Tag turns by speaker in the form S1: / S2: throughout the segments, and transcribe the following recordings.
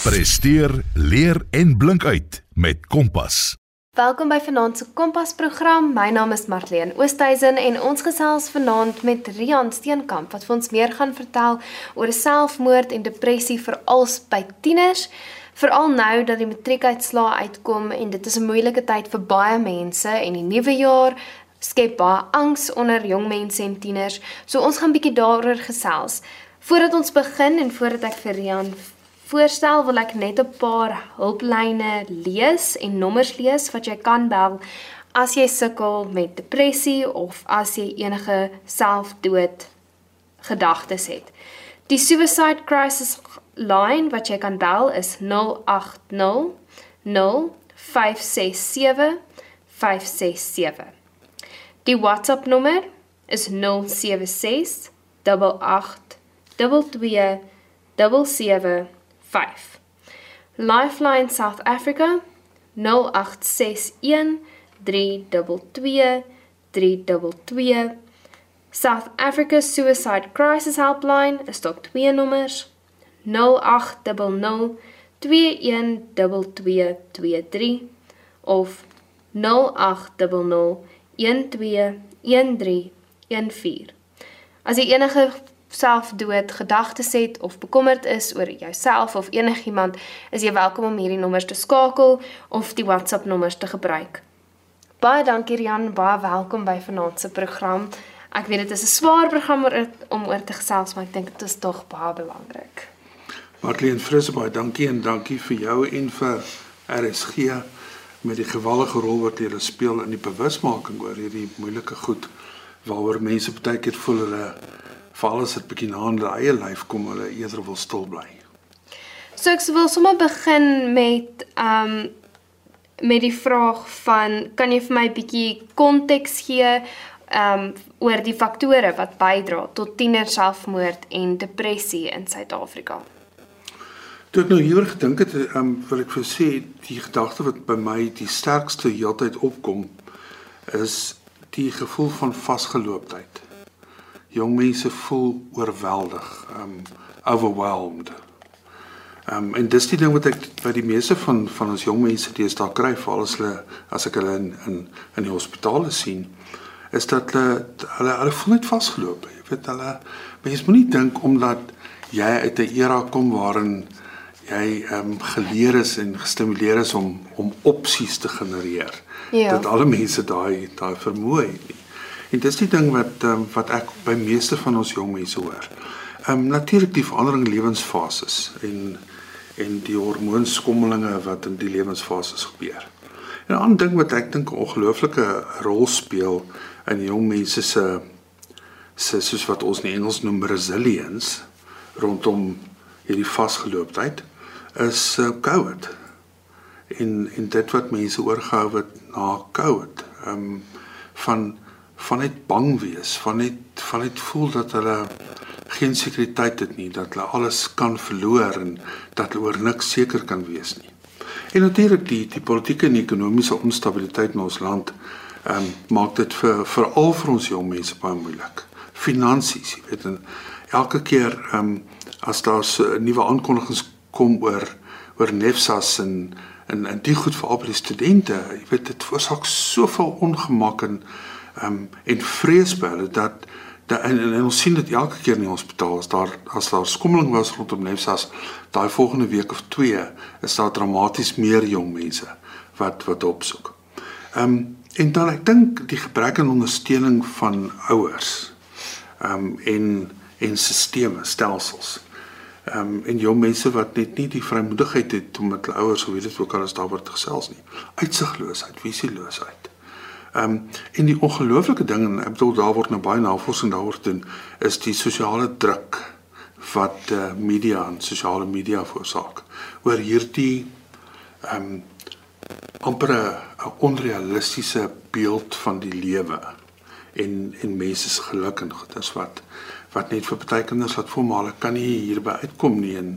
S1: Presteer, leer en blink uit met Kompas.
S2: Welkom by Vanaand se Kompas program. My naam is Marlene Oosthuizen en ons gesels vanaand met Rian Steenkamp wat vir ons meer gaan vertel oor selfmoord en depressie veral by tieners. Veral nou dat die matriekuitslae uitkom en dit is 'n moeilike tyd vir baie mense en die nuwe jaar skep baie angs onder jong mense en tieners. So ons gaan bietjie daaroor gesels. Voordat ons begin en voordat ek vir Rian voorstel, wil ek net 'n paar hulplyne lees en nommers lees wat jy kan bel as jy sukkel met depressie of as jy enige selfdood gedagtes het. Die suicide crisis line wat jy kan bel is 080 0567 567. Die WhatsApp nommer is 076 88 22 77 5. Lifeline South Africa 0861 322 322 South Africa Suicide Crisis Helpline is tot twee nommers 0800 212223 of 0800 121314 As jy enige selfdood gedagtes het of bekommerd is oor jouself of enigiemand, is jy welkom om hierdie nommers te skakel of die WhatsApp nommers te gebruik. Baie dankie Rian, baie welkom by vanaand se program. Ek weet dit is 'n swaar program om oor te gesels, maar ek dink dit is tog baie belangrik.
S3: Marlene Frisse, baie dankie en dankie vir jou en vir RSG met die geweldige rol wat julle speel in die bewusmaking oor hierdie moeilike goed waaroor mense baie keer voel hulle veral as dit bietjie na hulle eie lyf kom, hulle eerder wil stil bly.
S2: So ek wil sommer begin met um met die vraag van kan jy vir my bietjie konteks gee um oor die faktore wat bydra tot tiener selfmoord en depressie in Suid-Afrika?
S3: Toe ek nou hieroor gedink het, um wil ek vir sê die gedagte wat by my die sterkste heeltyd opkom is die gevoel van vasgeloopdheid jong mense voel oorweldig, um overwhelmed. Um en dis die ding wat ek by die meeste van van ons jong mense deesdae kry, veral as hulle as ek hulle in in in die hospitale sien, is dat hulle hulle hulle voel net vasgeloop. Jy weet hulle mense moenie dink omdat jy uit 'n era kom waarin jy ehm um, geleer is en gestimuleer is om om opsies te genereer. Ja. Dat alle mense daai daai vermoë het nie. En dis die ding wat um, wat ek by meeste van ons jong mense hoor. Ehm um, natuurlik die verandering lewensfases en en die hormoonskommelinge wat in die lewensfases gebeur. En 'n ander ding wat ek dink 'n ongelooflike rol speel in jong mense se se soos wat ons in Engels noem resilience rondom hierdie vasgeloopdheid is uh, COVID. En en dit wat mense oorgehou het na COVID, ehm um, van van net bang wees, van net van net voel dat hulle geen sekuriteit het nie, dat hulle alles kan verloor en dat hulle oor niks seker kan wees nie. En natuurlik die die politieke en ekonomiese onstabiliteit in ons land ehm um, maak dit vir veral vir ons jong mense baie moeilik. Finansies, jy weet, en elke keer ehm um, as daar so nuwe aankondigings kom oor oor Nefsas en en en die goed vir al die studente, jy weet dit veroorsaak soveel ongemak en um, en vrees by hulle dat dat en, en, en ons sien dit elke keer in die hospitaal as daar as daar skommeling was rondom Nefsas daai volgende week of 2 is daar dramaties meer jong mense wat wat opsoek. Ehm um, en dan ek dink die gebrek aan ondersteuning van ouers ehm um, en en sisteme stelsels. Ehm um, en jong mense wat net nie die vrymoedigheid het om met hulle ouers hoe weet dit ook al as daar word gesels nie. Uitsigloosheid, visieloosheid. Ehm um, en die ongelooflike ding en ek bedoel daar word nou baie navorsing daaroor doen is die sosiale druk wat uh, media en sosiale media veroorsaak oor hierdie ehm um, amper 'n onrealistiese beeld van die lewe en en mense se geluk en goed is wat wat net vir baie kinders laat voel maar hulle kan nie hierby uitkom nie en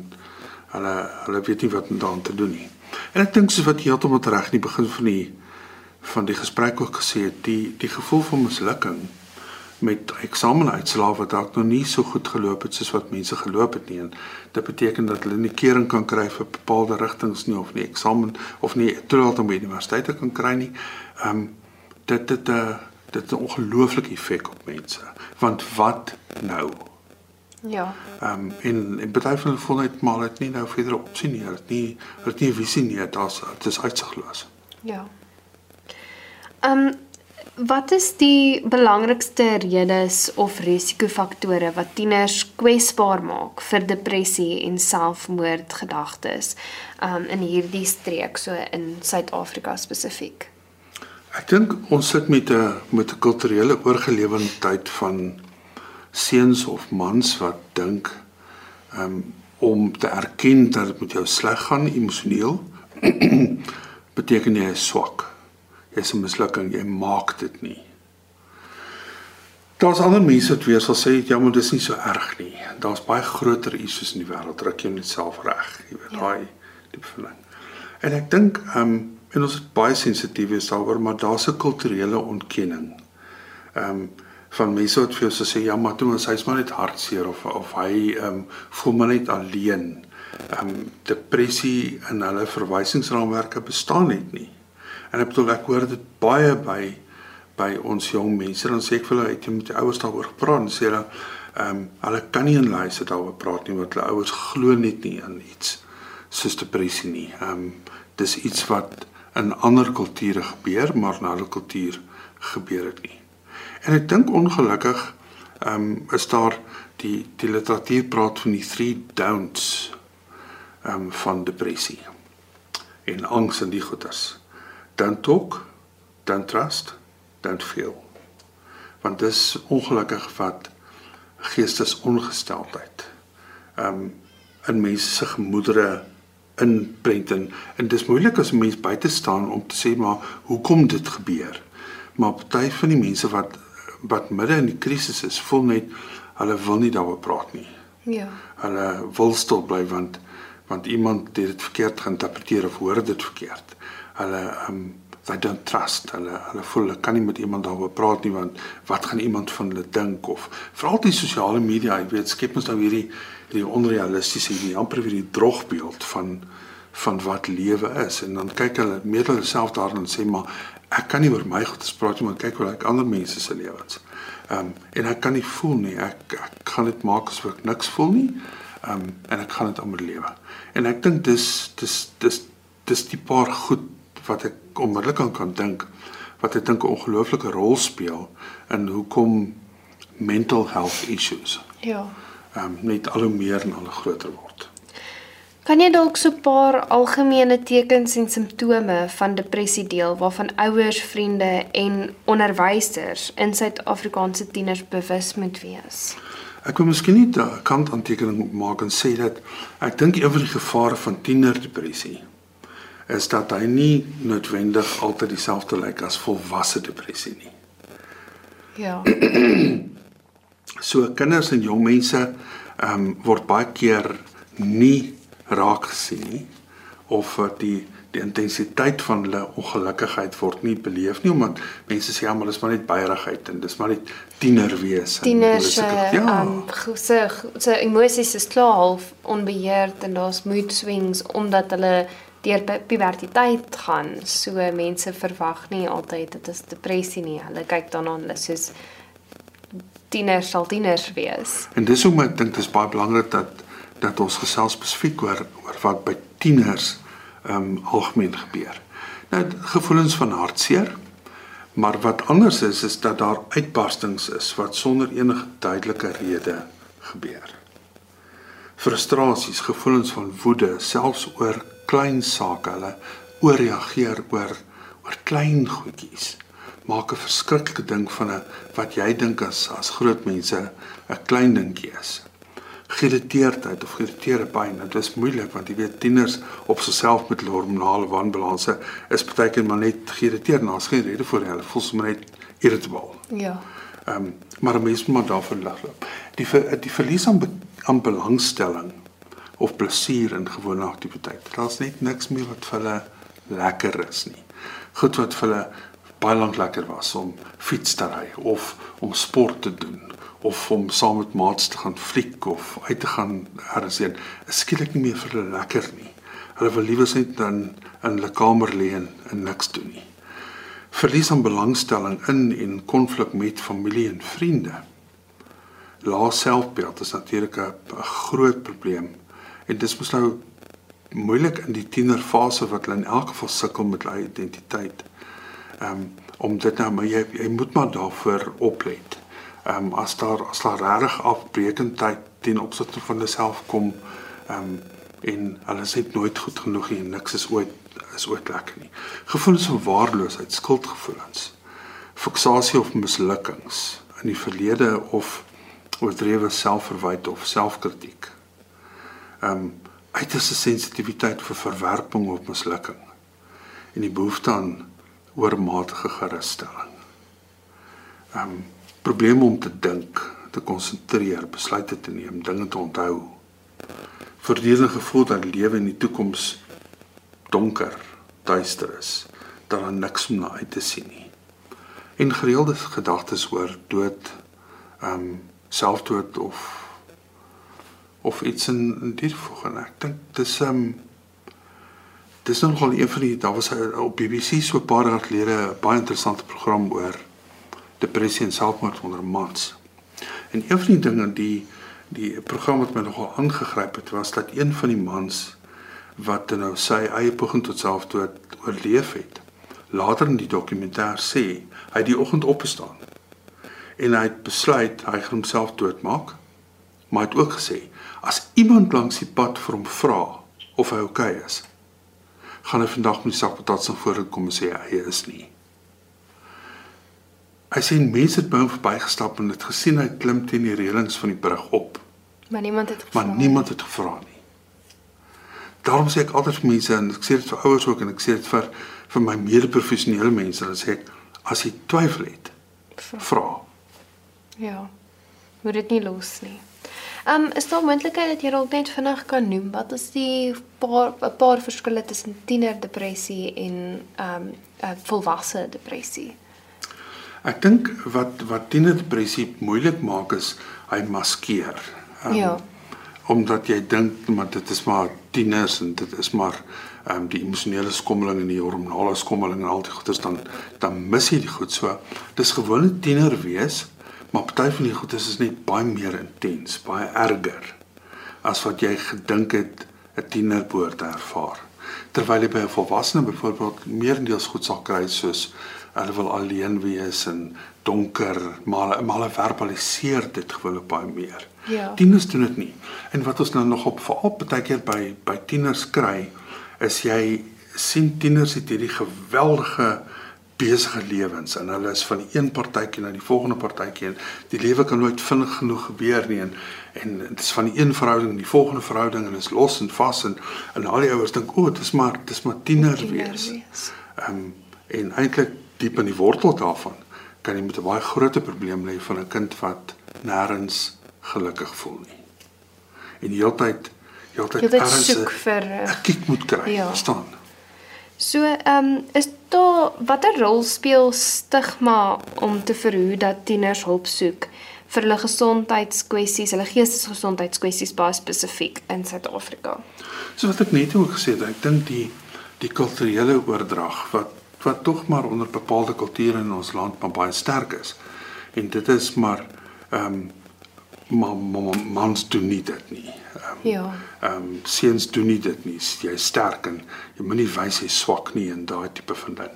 S3: hulle hulle weet nie wat om daaraan te doen nie. En ek dink soos wat heeltemal reg in die begin van die van die gesprek ook gesê het, die die gevoel van mislukking met eksamenuitslae wat dalk nog nie so goed geloop het soos wat mense geloop het nie. En dit beteken dat hulle nie kering kan kry vir bepaalde rigtings nie of nie eksamen of nie toelaat om by universiteite kan kry nie. Ehm um, dit dit 'n uh, dit 'n ongelooflike effek op mense. Want wat nou?
S2: Ja.
S3: Ehm um, en en baie van hulle voel net maar dit nie nou verder opsien nie. Dit nie dit nie visie nie. Dit is uitsigloos.
S2: Ja. Ehm um, wat is die belangrikste redes of risikofaktore wat tieners kwesbaar maak vir depressie en selfmoordgedagtes um, in hierdie streek so in Suid-Afrika spesifiek?
S3: Ek dink ons sit met 'n met 'n kulturele oorgelewendheid van seuns of mans wat dink um, om te erken dat dit met jou sleg gaan emosioneel beteken jy is swak jy's 'n mislukking, jy maak dit nie. Daar's ander mense wat weer sal sê ja, maar dis nie so erg nie. Daar's baie groter issues in die wêreld, druk jy net self reg, jy weet, ja. daai diep verlang. En ek dink ehm um, en ons is baie sensitief is daaroor, maar daar's 'n kulturele ontkenning. Ehm um, van mense wat vir jou sê ja, maar toe ons hy's maar net hartseer of of hy ehm um, voel maar net alleen. Ehm um, depressie in hulle verwysingsraamwerke bestaan net nie. En ek bedoel ek hoor dit baie by by ons jong mense dan sê ek vir hulle jy met die ouers daaroor gepraat en sê hulle ehm um, hulle kan nie in luister daaroor praat nie want hulle ouers glo net nie aan iets soos depressie nie. Ehm um, dis iets wat in ander kulture gebeur maar in hulle kultuur gebeur dit nie. En ek dink ongelukkig ehm um, is daar die die literatuur praat van die three don'ts ehm um, van depressie en angs en die goeters don't talk, don't trust, don't feel. Want dis ongelukkig wat geestesongesteldheid ehm um, in mense se gemoedere inprent en, en dis moeilik as 'n mens buite staan om te sê maar hoekom dit gebeur. Maar party van die mense wat wat midde in die krisis is, voel net hulle wil nie daaroor praat nie.
S2: Ja.
S3: Hulle wil stil bly want want iemand het dit verkeerd geïnterpreteer of hoor dit verkeerd hulle um they don't trust hulle hulle voel hulle kan nie met iemand daaroor praat nie want wat gaan iemand van hulle dink of veral die sosiale media jy weet skep ons nou hierdie hierdie onrealistiese hierdie amper weer die drogbeeld van van wat lewe is en dan kyk hulle met hulle self daarin en sê maar ek kan nie oor my goed spraak nie maar kyk hoe ek ander mense se lewens. Ehm um, en ek kan nie voel nie ek ek gaan dit maak asof ek niks voel nie. Ehm um, en ek gaan dit amper lewe. En ek dink dis dis dis dis die paar goed wat ek onmiddellik aan kan dink wat ek dink 'n ongelooflike rol speel in hoekom mental health issues.
S2: Ja.
S3: Ehm um, net al hoe meer en al hoe groter word.
S2: Kan jy dalk so 'n paar algemene tekens en simptome van depressie deel waarvan ouers, vriende en onderwysers in Suid-Afrikaanse tieners bewus moet wees?
S3: Ek wil miskien nie 'n kantaantekening maak en sê dat ek dink een van die gevare van tienerdepressie is dat hy nie noodwendig altyd dieselfde lyk as volwasse depressie nie.
S2: Ja.
S3: so kinders en jong mense ehm um, word baie keer nie raak gesien nie of die die intensiteit van hulle ongelukkigheid word nie beleef nie omdat mense sê ja maar dis maar net baierigheid en dis maar net tiener wees
S2: en tiener se ja um, se se emosies is klaar half onbeheerd en daar's mood swings omdat hulle deur puberteit gaan. So mense verwag nie altyd dit is depressie nie. Hulle kyk daarna hulle soos tieners sal tieners wees.
S3: En dis hoekom ek dink dit is baie belangrik dat dat ons gesels spesifiek oor oor wat by tieners ehm um, algemeen gebeur. Nou gevoelens van hartseer, maar wat anders is is dat daar uitbarstings is wat sonder enige duidelike rede gebeur. Frustrasies, gevoelens van woede, selfs oor klein sake, hulle ooreageer oor oor klein goedjies. Maak 'n verskriklike ding van 'n wat jy dink as as groot mense 'n klein dingetjie is. Geïrriteerdheid of geïrriteerde pyn, dit is moeilik want jy weet tieners op sigself met hormonale wanbalanse is partykeer maar net geïrriteerd en daar's geen rede vir hulle. Hulle voel sommer net irritable.
S2: Ja.
S3: Ehm um, maar mense moet daarvoor lag loop. Die die verlies aan aan belangstelling of plesier in gewone aktiwiteite. Daar's net niks meer wat vir hulle lekker is nie. Goed wat vir hulle baie lank lekker was om fiets te ry of om sport te doen of om saam met maats te gaan fliek of uit te gaan ergens heen, is skielik nie meer vir hulle lekker nie. Hulle wil liewer net dan in hulle kamer lê en, en niks doen nie. Verlies aan belangstelling in en konflik met familie en vriende. Lae selfbeeld is natuurlik 'n groot probleem en dis mos nou moeilik in die tienerfase wat hulle in elk geval sukkel met hulle identiteit. Ehm um, om dit nou maar jy jy moet maar daarvoor oplet. Ehm um, as daar as daar reg afbreekendheid teen opsigte van jouself kom ehm um, en hulle sê nooit goed genoeg nie niks is ooit is ooit lekker nie. Gevoelens van waardeloosheid, skuldgevoelens, fiksasie of mislukkings in die verlede of oordrewe selfverwyte of selfkritiek. Ehm um, uiterste sensitiwiteit vir verwerping of mislukking en die behoefte aan oormatige gerusstelling. Ehm um, probleme om te dink, te konsentreer, besluite te neem, dinge te onthou. Voortdurende gevoel dat lewe in die toekoms donker, duister is, dat daar niks om na uit te sien nie. En gereelde gedagtes oor dood, ehm um, selfdood of of iets in, in die volgende. Ek dink dis um, dis nogal een van die daar was op BBC so 'n paar jaar gelede 'n baie interessante program oor depressie en selfmoord onder mans. En een van die dinge die die program wat my nogal aangegryp het was dat een van die mans wat nou sy eie poging tot selfdood oorleef het. Later in die dokumentêr sê hy het die oggend opgestaan en hy het besluit hy gaan homself doodmaak. Maar hy het ook gesê As iemand langs die pad vir hom vra of hy oukei okay is, gaan hy vandag met die sakpatat se vooruit kom en sê hy is nie. Hy sien mense het by hom verbygestap en het gesien hy klim teen die reëlings van die brug op.
S2: Maar niemand het gevra.
S3: Maar niemand het gevra nie. Daarom sê ek altyd vir mense en ek sê dit vir ouers ook en ek sê dit vir vir my mede-professionele mense, dan sê ek as jy twyfel het, vra.
S2: Ja. Moet dit nie los nie. Ehm um, is daar moontlikheid dat jy dalk net vinnig kan noem wat is die paar 'n paar verskille tussen tienerdepressie en ehm um, 'n volwasse depressie?
S3: Ek dink wat wat tienerdepressie moeilik maak is hy maskeer.
S2: Um, ja.
S3: Omdat jy dink maar dit is maar tieners en dit is maar ehm um, die emosionele skommeling en die hormonale skommeling en al die goeters dan dan mis jy die goed so. Dis gewone tiener wees Maar party van die goedes is net baie meer intens, baie erger as wat jy gedink het 'n tiener behoort te ervaar. Terwyl jy by 'n volwassene byvoorbeeld meerendeels goed sal kry soos hulle wil alleen wees en donker, maar maar hulle verbaliseer dit gewoonlik baie meer.
S2: Ja.
S3: Tieners doen dit nie. En wat ons nou nog op veral baie keer by by tieners kry, is jy sien tieners het hierdie geweldige besige lewens en hulle is van die een partytjie na die volgende partytjie en die lewe kan nooit vinnig genoeg gebeur nie en en dit is van die een verhouding na die volgende verhouding en is los en vas en en al die ouers dink o, oh, dit is maar dit is maar tiener wees. Ehm um, en eintlik diep in die wortel daarvan kan jy met 'n baie groot probleem lê van 'n kind wat nêrens gelukkig voel nie. En heeltyd heeltyd
S2: erns soek vir 'n
S3: kiek moet kry, ja. staan.
S2: So, ehm um, is daar watter rol speel stigma om te verhoed dat tieners hulp soek vir hulle gesondheidskwessies, hulle geestesgesondheidskwessies baie spesifiek in Suid-Afrika?
S3: So wat ek net ook gesê het, ek dink die die kulturele oordrag wat wat tog maar onder bepaalde kulture in ons land baie sterk is. En dit is maar ehm um, maar mans doen nie dit nie. Um,
S2: ja.
S3: Ehm um, seuns doen nie dit nie. Jy is sterk en jy moenie wys jy swak nie en daai tipe van ding.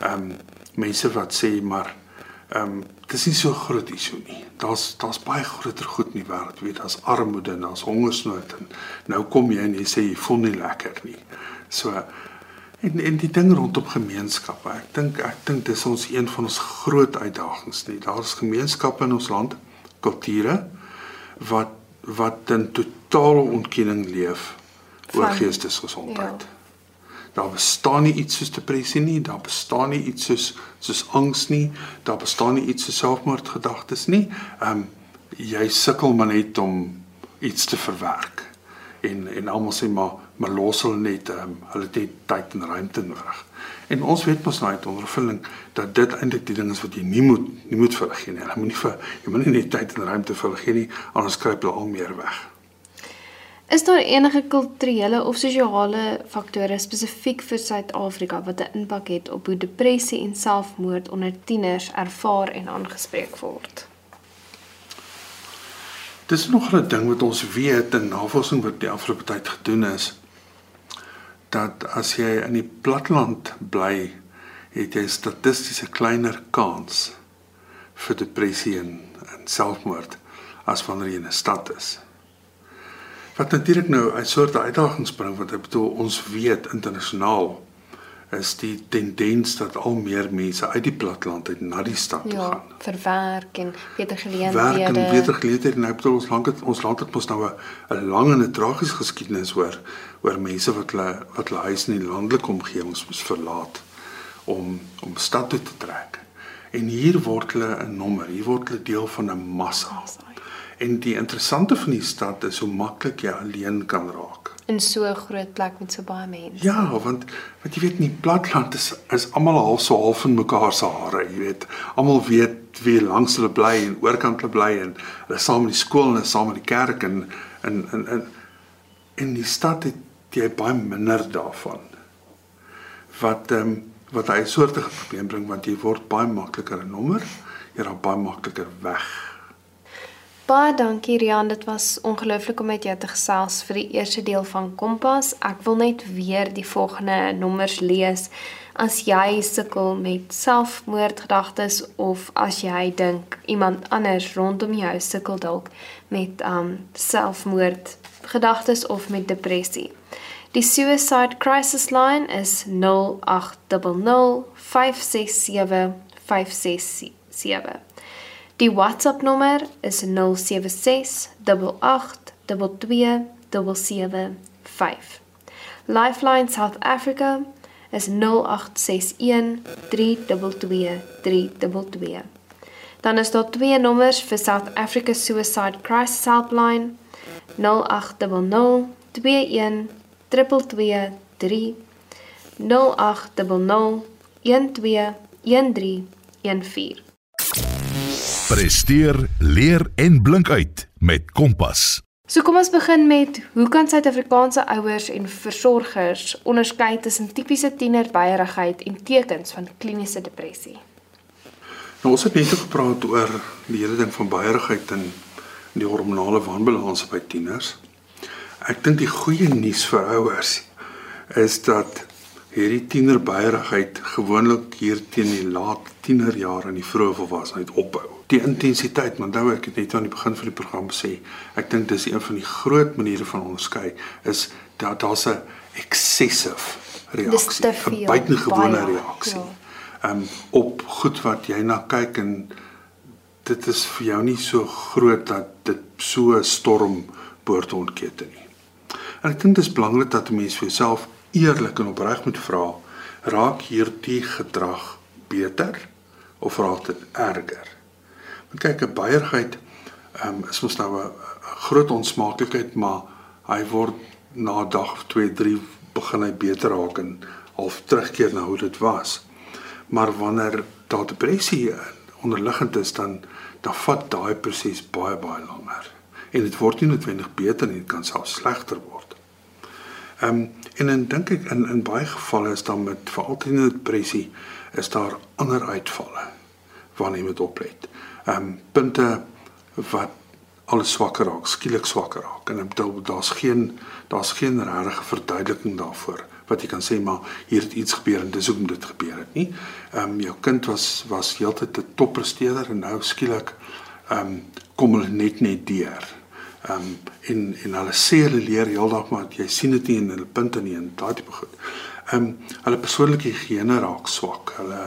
S3: Ehm um, mense wat sê maar ehm um, dis nie so groot issue nie. Daar's daar's baie groter goed in die wêreld, weet, daar's armoede en daar's hongersnood en nou kom jy en jy sê jy voel nie lekker nie. So en en die ding rondom gemeenskappe. Ek dink ek dink dis ons een van ons groot uitdagings nie. Daar's gemeenskappe in ons land, kulture wat wat in totale ontkenning leef oor geestesgesondheid. Ja. Daar bestaan nie iets soos depressie nie, daar bestaan nie iets soos soos angs nie, daar bestaan nie iets soos selfmoordgedagtes nie. Ehm um, jy sukkel maar net om iets te verwerk. En en almal sê maar maar los hulle net ehm um, hulle het net tyd en ruimte nodig. En ons weet mos nou uit ondervinding dat dit eintlik die ding is wat jy nie moet nie moet gee nie. Hulle moet nie vir jy moet nie net tyd en ruimte gee nie, anders kruip hulle al meer weg.
S2: Is daar enige kulturele of sosiale faktore spesifiek vir Suid-Afrika wat 'n impak het op hoe depressie en selfmoord onder tieners ervaar en aangespreek word?
S3: Dis nog 'n ding wat ons weet in navorsing wat die afgelope tyd gedoen is dat as jy in die platland bly, het jy statisties 'n kleiner kans vir depressie en, en selfmoord as wanneer jy in 'n stad is. Wat natuurlik nou 'n soort uitdagings bring want ek bedoel ons weet internasionaal is die tendens dat al meer mense uit die platteland uit na die stad toe
S2: Ja,
S3: gaan.
S2: vir werk en beter
S3: Werk en
S2: geleenthede.
S3: beter geleenthede en ek bedoel ons land het ons land het mos nou 'n 'n lang en 'n tragiese geskiedenis oor oor mense wat hulle wat hulle huis in die landelike omgewings moes verlaat om om stad toe te trek. En hier word hulle 'n nommer, hier word hulle deel van 'n massa. En die interessante van die stad is hoe maklik jy alleen kan raak.
S2: In so 'n groot plek met so baie mense.
S3: Ja, want wat jy weet in die platland is is almal half so half in mekaar se hare, jy weet. Almal weet wie langs hulle bly en oorkant hulle bly en hulle saam met die skool en saam met die kerk en in in in in die stad het jy baie minder daarvan. Wat ehm um, wat hy soortige probleem bring want jy word baie makliker 'n nommer, jy raak baie makliker weg.
S2: Baie dankie Rian, dit was ongelooflik om met jou te gesels vir die eerste deel van Kompas. Ek wil net weer die volgende nommers lees. As jy sukkel met selfmoordgedagtes of as jy dink iemand anders rondom jou sukkel dalk met um selfmoordgedagtes of met depressie. Die suicide crisis line is 0800 567 567. Die WhatsApp nommer is 076 8822 775. Lifeline South Africa is 0861 322 322. Dan is daar twee nommers vir South Africa Suicide Crisis Helpline 0800 21 223 0800 12 1314.
S1: Presteer, leer en blink uit met Kompas.
S2: So kom ons begin met hoe kan Suid-Afrikaanse ouers en versorgers onderskei tussen tipiese tienerbeierigheid en tekens van kliniese depressie?
S3: Nou ons het net gepraat oor die hele ding van baierigheid en die hormonale wanbalans by tieners. Ek dink die goeie nuus vir ouers is dat hierdie tienerbeierigheid gewoonlik hier teen die laat tienerjare en die vroeë volwassenheid ophou. Die intensiteit, maar onthou ek het net aan die begin van die program sê, ek dink dis een van die groot maniere van onderskei is dat daar's 'n excessive reaksie, 'n buitengewone reaksie.
S2: ja.
S3: Um op goed wat jy na kyk en dit is vir jou nie so groot dat dit so 'n storm behoort te ontkete nie. En ek dink dit is belangrik dat 'n mens vir jouself eerlik en opreg moet vra, raak hierdie gedrag beter of raak dit erger? Want kyk, 'n baierigheid um, is mos nou 'n groot onsmaaklikheid, maar hy word na 'n dag of 2, 3 begin hy beter raak en half terugkeer na hoe dit was. Maar wanneer daar depressie onderliggend is, dan dan vat daai proses baie baie langer. En dit word nie noodwendig beter nie, dit kan selfs slegter word. Ehm um, en dan dink ek in in baie gevalle is dan met veral teen depressie is daar ander uitvalle waarna jy moet oplet. Ehm um, punte wat alles swakker raak, skielik swakker raak en daar's geen daar's geen regte verduideliking daarvoor wat jy kan sê maar hier het iets gebeur en dis hoekom dit gebeur het nie. Ehm um, jou kind was was heeltyd 'n toppresteerder en nou skielik ehm um, kom hulle net net deur. Ehm um, en en hulle sê hulle leer heeldag maar jy sien dit nie in hulle punte nie en daai tipe goed. Ehm um, hulle persoonlike higiëne raak swak. Hulle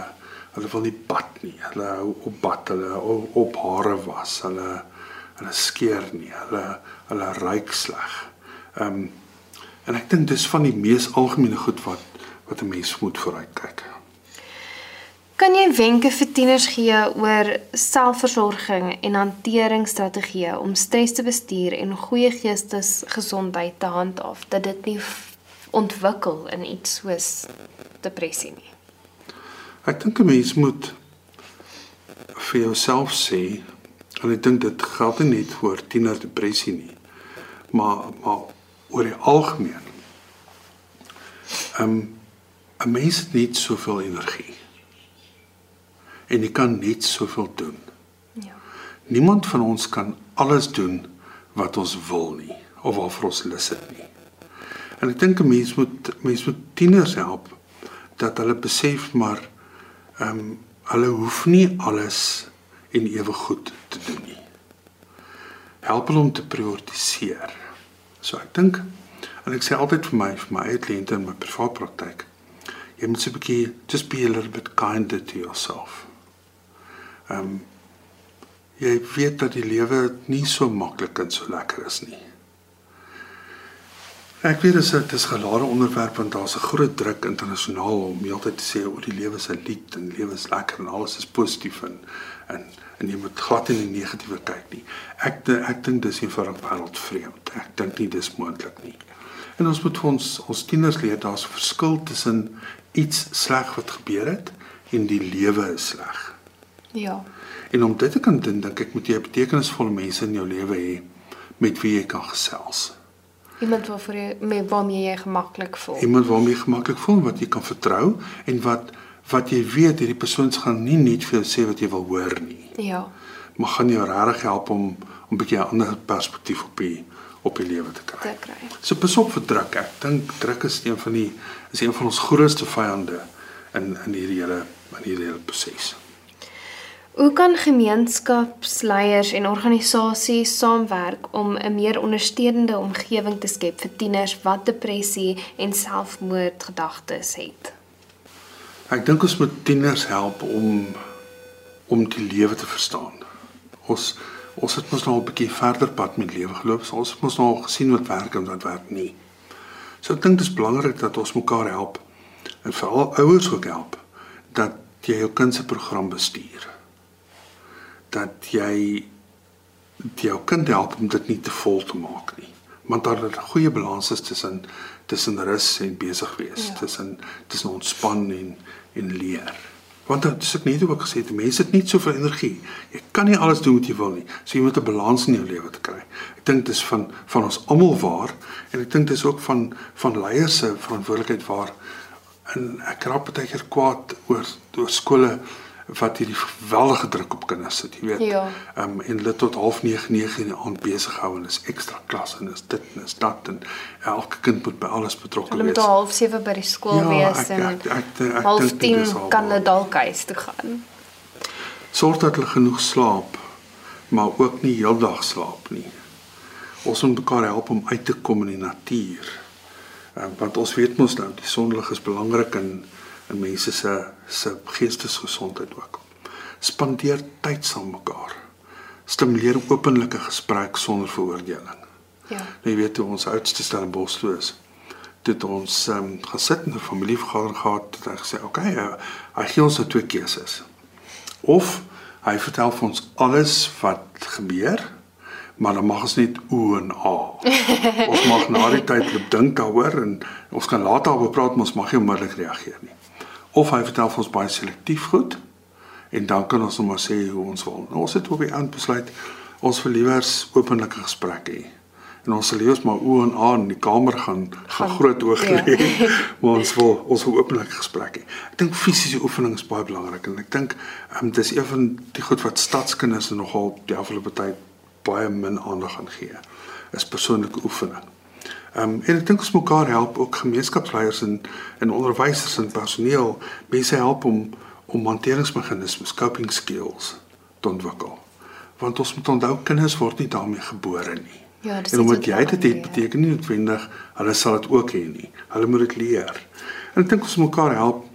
S3: hulle wil nie bad nie. Hulle hou op bad, hulle op, op hare was. Hulle hulle skeer nie. Hulle hulle ruik sleg. Ehm um, en ek dink dis van die mees algemene goed wat wat 'n mens moet vooruitkyk.
S2: Kan jy wenke vir tieners gee oor selfversorging en hanteringsstrategieë om stres te bestuur en goeie geestesgesondheid te handhaaf dat dit nie ontwikkel in iets soos depressie nie.
S3: Ek dink 'n mens moet vir jouself sê en ek dink dit geld nie net vir tienerdepressie nie, maar maar oor die algemeen. Ehm um, 'n mens het net soveel energie. En jy kan net soveel doen.
S2: Ja.
S3: Niemand van ons kan alles doen wat ons wil nie of waarvoor ons lus het nie. En ek dink 'n mens moet mens moet tieners help dat hulle besef maar ehm um, hulle hoef nie alles en ewe goed te doen nie. Help hulle om te prioritiseer. So ek dink en ek sê altyd vir my vir my eie kliënte in my privaat praktyk, jy moet so 'n bietjie just be a little bit kinder to yourself. Ehm um, jy weet dat die lewe nie so maklik en so lekker is nie. Ek weet dit is 'n gelare onderwerp want daar's 'n groot druk internasionaal om heeltyd te sê oor die lewe se lied en lewe is lekker en alles is positief en en en jy moet glad nie negatiewe kyk nie. Ek ek dink dis nie vir 'n wêreld vreemd. Ek dink nie dis moontlik nie. En ons moet vir ons ons tieners leer daar's 'n verskil tussen iets sleg wat gebeur het en die lewe is sleg.
S2: Ja.
S3: En om dit te kan doen, dink ek moet jy betekenisvolle mense in jou lewe hê met wie jy kan gesels.
S2: Iemand waarvoor jy met waarmee jy gemaklik voel.
S3: Iemand waarmee jy gemaklik voel wat jy kan vertrou en wat wat jy weet hierdie persoon gaan nie net vir jou sê wat jy wil hoor nie.
S2: Ja.
S3: Maar gaan jou regtig help om om 'n bietjie 'n ander perspektief op die op die lewe te kry.
S2: Te kry.
S3: So pas op vir druk. Ek dink druk is een van die is een van ons grootste vyande in in hierdie hele in hierdie hele proses.
S2: Hoe kan gemeenskapsleiers en organisasies saamwerk om 'n meer ondersteunende omgewing te skep vir tieners wat depressie en selfmoordgedagtes het?
S3: Ek dink ons moet tieners help om om die lewe te verstaan. Ons ons het mos nou 'n bietjie verder pad met lewe geloop. So ons het mos nou gesien wat werk en wat werk nie. So ek dink dit is belangrik dat ons mekaar help en veral ouers ook help dat jy jou kind se program bestuur dat jy jou kind help om dit nie te vol te maak nie. Want daar 'n goeie balans is tussen tussen rus en besig wees, ja. tussen tussen ontspan en en leer. Want dit is ek net ook gesê, die mense het nie soveel energie. Jy kan nie alles doen wat jy wil nie. So jy moet 'n balans in jou lewe te kry. Ek dink dis van van ons almal waar en ek dink dis ook van van leiers se verantwoordelikheid waar en ek raak baie keer kwaad oor oor skole wat hierdie geweldige druk op kinders sit, jy weet.
S2: Ja.
S3: Ehm um, en hulle tot 09:30 in die aand besig hou en is ekstra klas en is dit en is dat en elke kind moet by alles betrokke wees.
S2: Hulle moet half 7 by die skool
S3: ja,
S2: wees
S3: ek,
S2: en
S3: ek, ek, ek, ek,
S2: half
S3: dink dit
S2: 10
S3: is al
S2: kan hulle dalk huis toe gaan.
S3: Sorg dat hulle genoeg slaap, maar ook nie heeldag slaap nie. Ons moet mekaar help om uit te kom in die natuur. Um, want ons weet mos nou die sonlig is belangrik in in mense se se geestesgesondheid ook. Spandeer tyd saam mekaar. Stimuleer openlike gesprek sonder veroordeling.
S2: Ja.
S3: Nou, jy weet toe ons oudste Stellenbosch toe is, het ons ehm um, gesit in 'n familievergadering gehad het hy gesê, "Oké, okay, uh, hy gee ons nou twee keuses." Of hy vertel vir ons alles wat gebeur, maar dan mag ons net o en a. ons mag na die tyd loop dink daaroor en ons kan later daaroor praat, maar ons mag nie onmiddellik reageer nie. Of hy vertel vir ons baie selektief goed en dan kan ons net maar sê hoe ons wil. Nou, ons het op die einde besluit ons wil liewers openlike gesprekke hê. En ons sal liewers maar o en a in die kamer gaan gaan groot oog
S2: ja.
S3: lê. maar ons wil ons wil openlike gesprekke. hê. Ek dink fisiese oefening is baie belangrik en ek dink um, dis een van die goed wat stadskinders nogal die afgelope tyd baie min aandag aan gee. Is persoonlike oefening. Ehm um, en ek dink ons mekaar help ook gemeenskapsleiers en en onderwysers en personeel mense help om om hanteringsmeganismes, coping skills te ontwikkel. Want ons moet onthou kinders word nie daarmee gebore nie.
S2: Ja, dis
S3: en omdat jy dit het beteken nie noodwendig hulle sal dit ook hê nie. Hulle moet dit leer. En ek dink ons mekaar help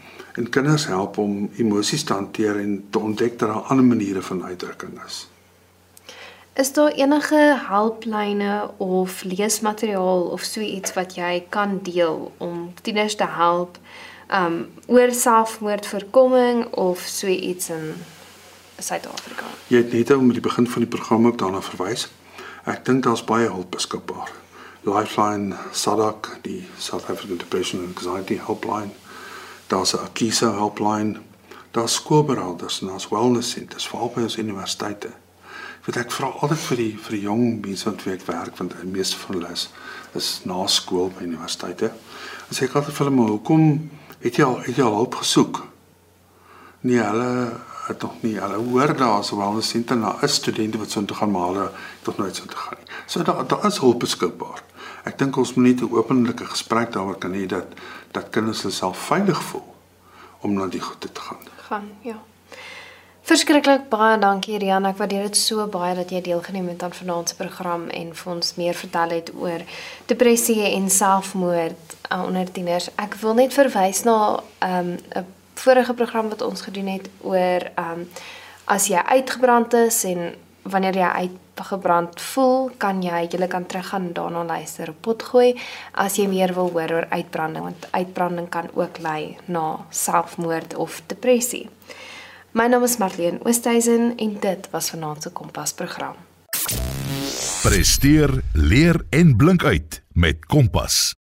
S3: en kinders help om emosies te hanteer en te ontdek dat daar ander maniere van uitdrukking is.
S2: Is daar enige helplyne of leesmateriaal of so iets wat jy kan deel om tieners te help um oor selfmoordvoorkoming of so iets in Suid-Afrika?
S3: Jy het net om die begin van die program ook daarna verwys. Ek dink daar's baie hulp beskikbaar. Lifeline SADAG, die South African Depression and Anxiety Helpline. Daar's 'n Akisa helpline. Daar's skoolberaders en daar's wellness centers vir albei ons universiteite. Weet ek vra altyd vir die vir die jong mense wat werk werk want die meeste van hulle is, is na skool by universiteite. En sê ek altyd vir hulle maar hoekom het jy al het jy al hulp gesoek? Nee, hulle het nog nie. Hulle hoor daar's wel 'n senter na 'n studente wat so toe gaan maar hulle het nog nooit so toe gaan nie. So daar daar is hulp beskikbaar. Ek dink ons moet net 'n openlike gesprek daaroor kan hê dat dat kinders self veilig voel om na die goede te gaan.
S2: Gaan, ja. Verskriklik baie dankie Rian. Ek waardeer dit so baie dat jy deelgeneem het aan vanaand se program en vir ons meer vertel het oor depressie en selfmoord uh, onder tieners. Ek wil net verwys na 'n um, vorige program wat ons gedoen het oor ehm um, as jy uitgebrand is en wanneer jy uitgebrand voel, kan jy jy kan teruggaan daarna luister op potgooi as jy meer wil hoor oor uitbranding want uitbranding kan ook lei na selfmoord of depressie. My naam is Marlene Oosthuizen en dit was vanaand se Kompas program.
S1: Presteer, leer en blink uit met Kompas.